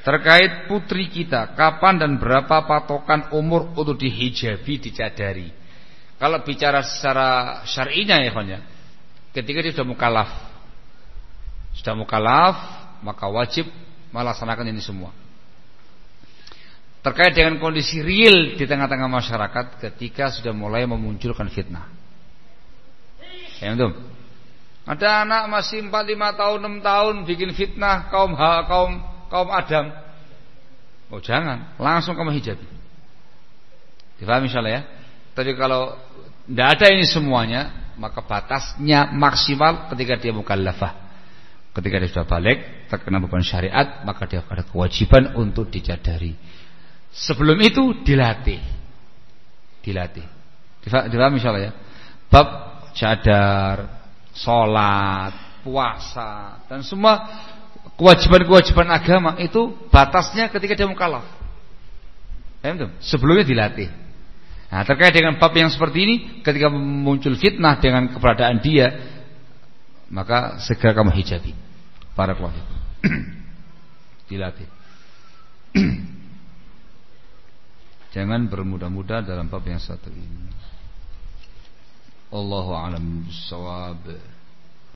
terkait putri kita, kapan dan berapa patokan umur untuk dihijabi, dicadari. Kalau bicara secara syar'inya ya, ya, ketika dia sudah mukallaf. Sudah mukallaf, maka wajib melaksanakan ini semua. Terkait dengan kondisi real di tengah-tengah masyarakat ketika sudah mulai memunculkan fitnah. Ya, betul. Ada anak masih 4 5 tahun, 6 tahun bikin fitnah kaum kaum kaum Adam. Oh, jangan, langsung kamu hijabi. Difahami insyaallah ya? Tapi kalau tidak ada ini semuanya, maka batasnya maksimal ketika dia mukallafah. Ketika dia sudah balik, terkena beban syariat, maka dia ada kewajiban untuk dicadari. Sebelum itu dilatih. Dilatih. Difahami insyaallah ya? Bab cadar, sholat, puasa dan semua kewajiban-kewajiban agama itu batasnya ketika dia mukallaf. Ya, Sebelumnya dilatih. Nah, terkait dengan bab yang seperti ini, ketika muncul fitnah dengan keberadaan dia, maka segera kamu hijabi. Para keluarga. dilatih. Jangan bermudah-mudah dalam bab yang satu ini. Allahu a'lam bissawab.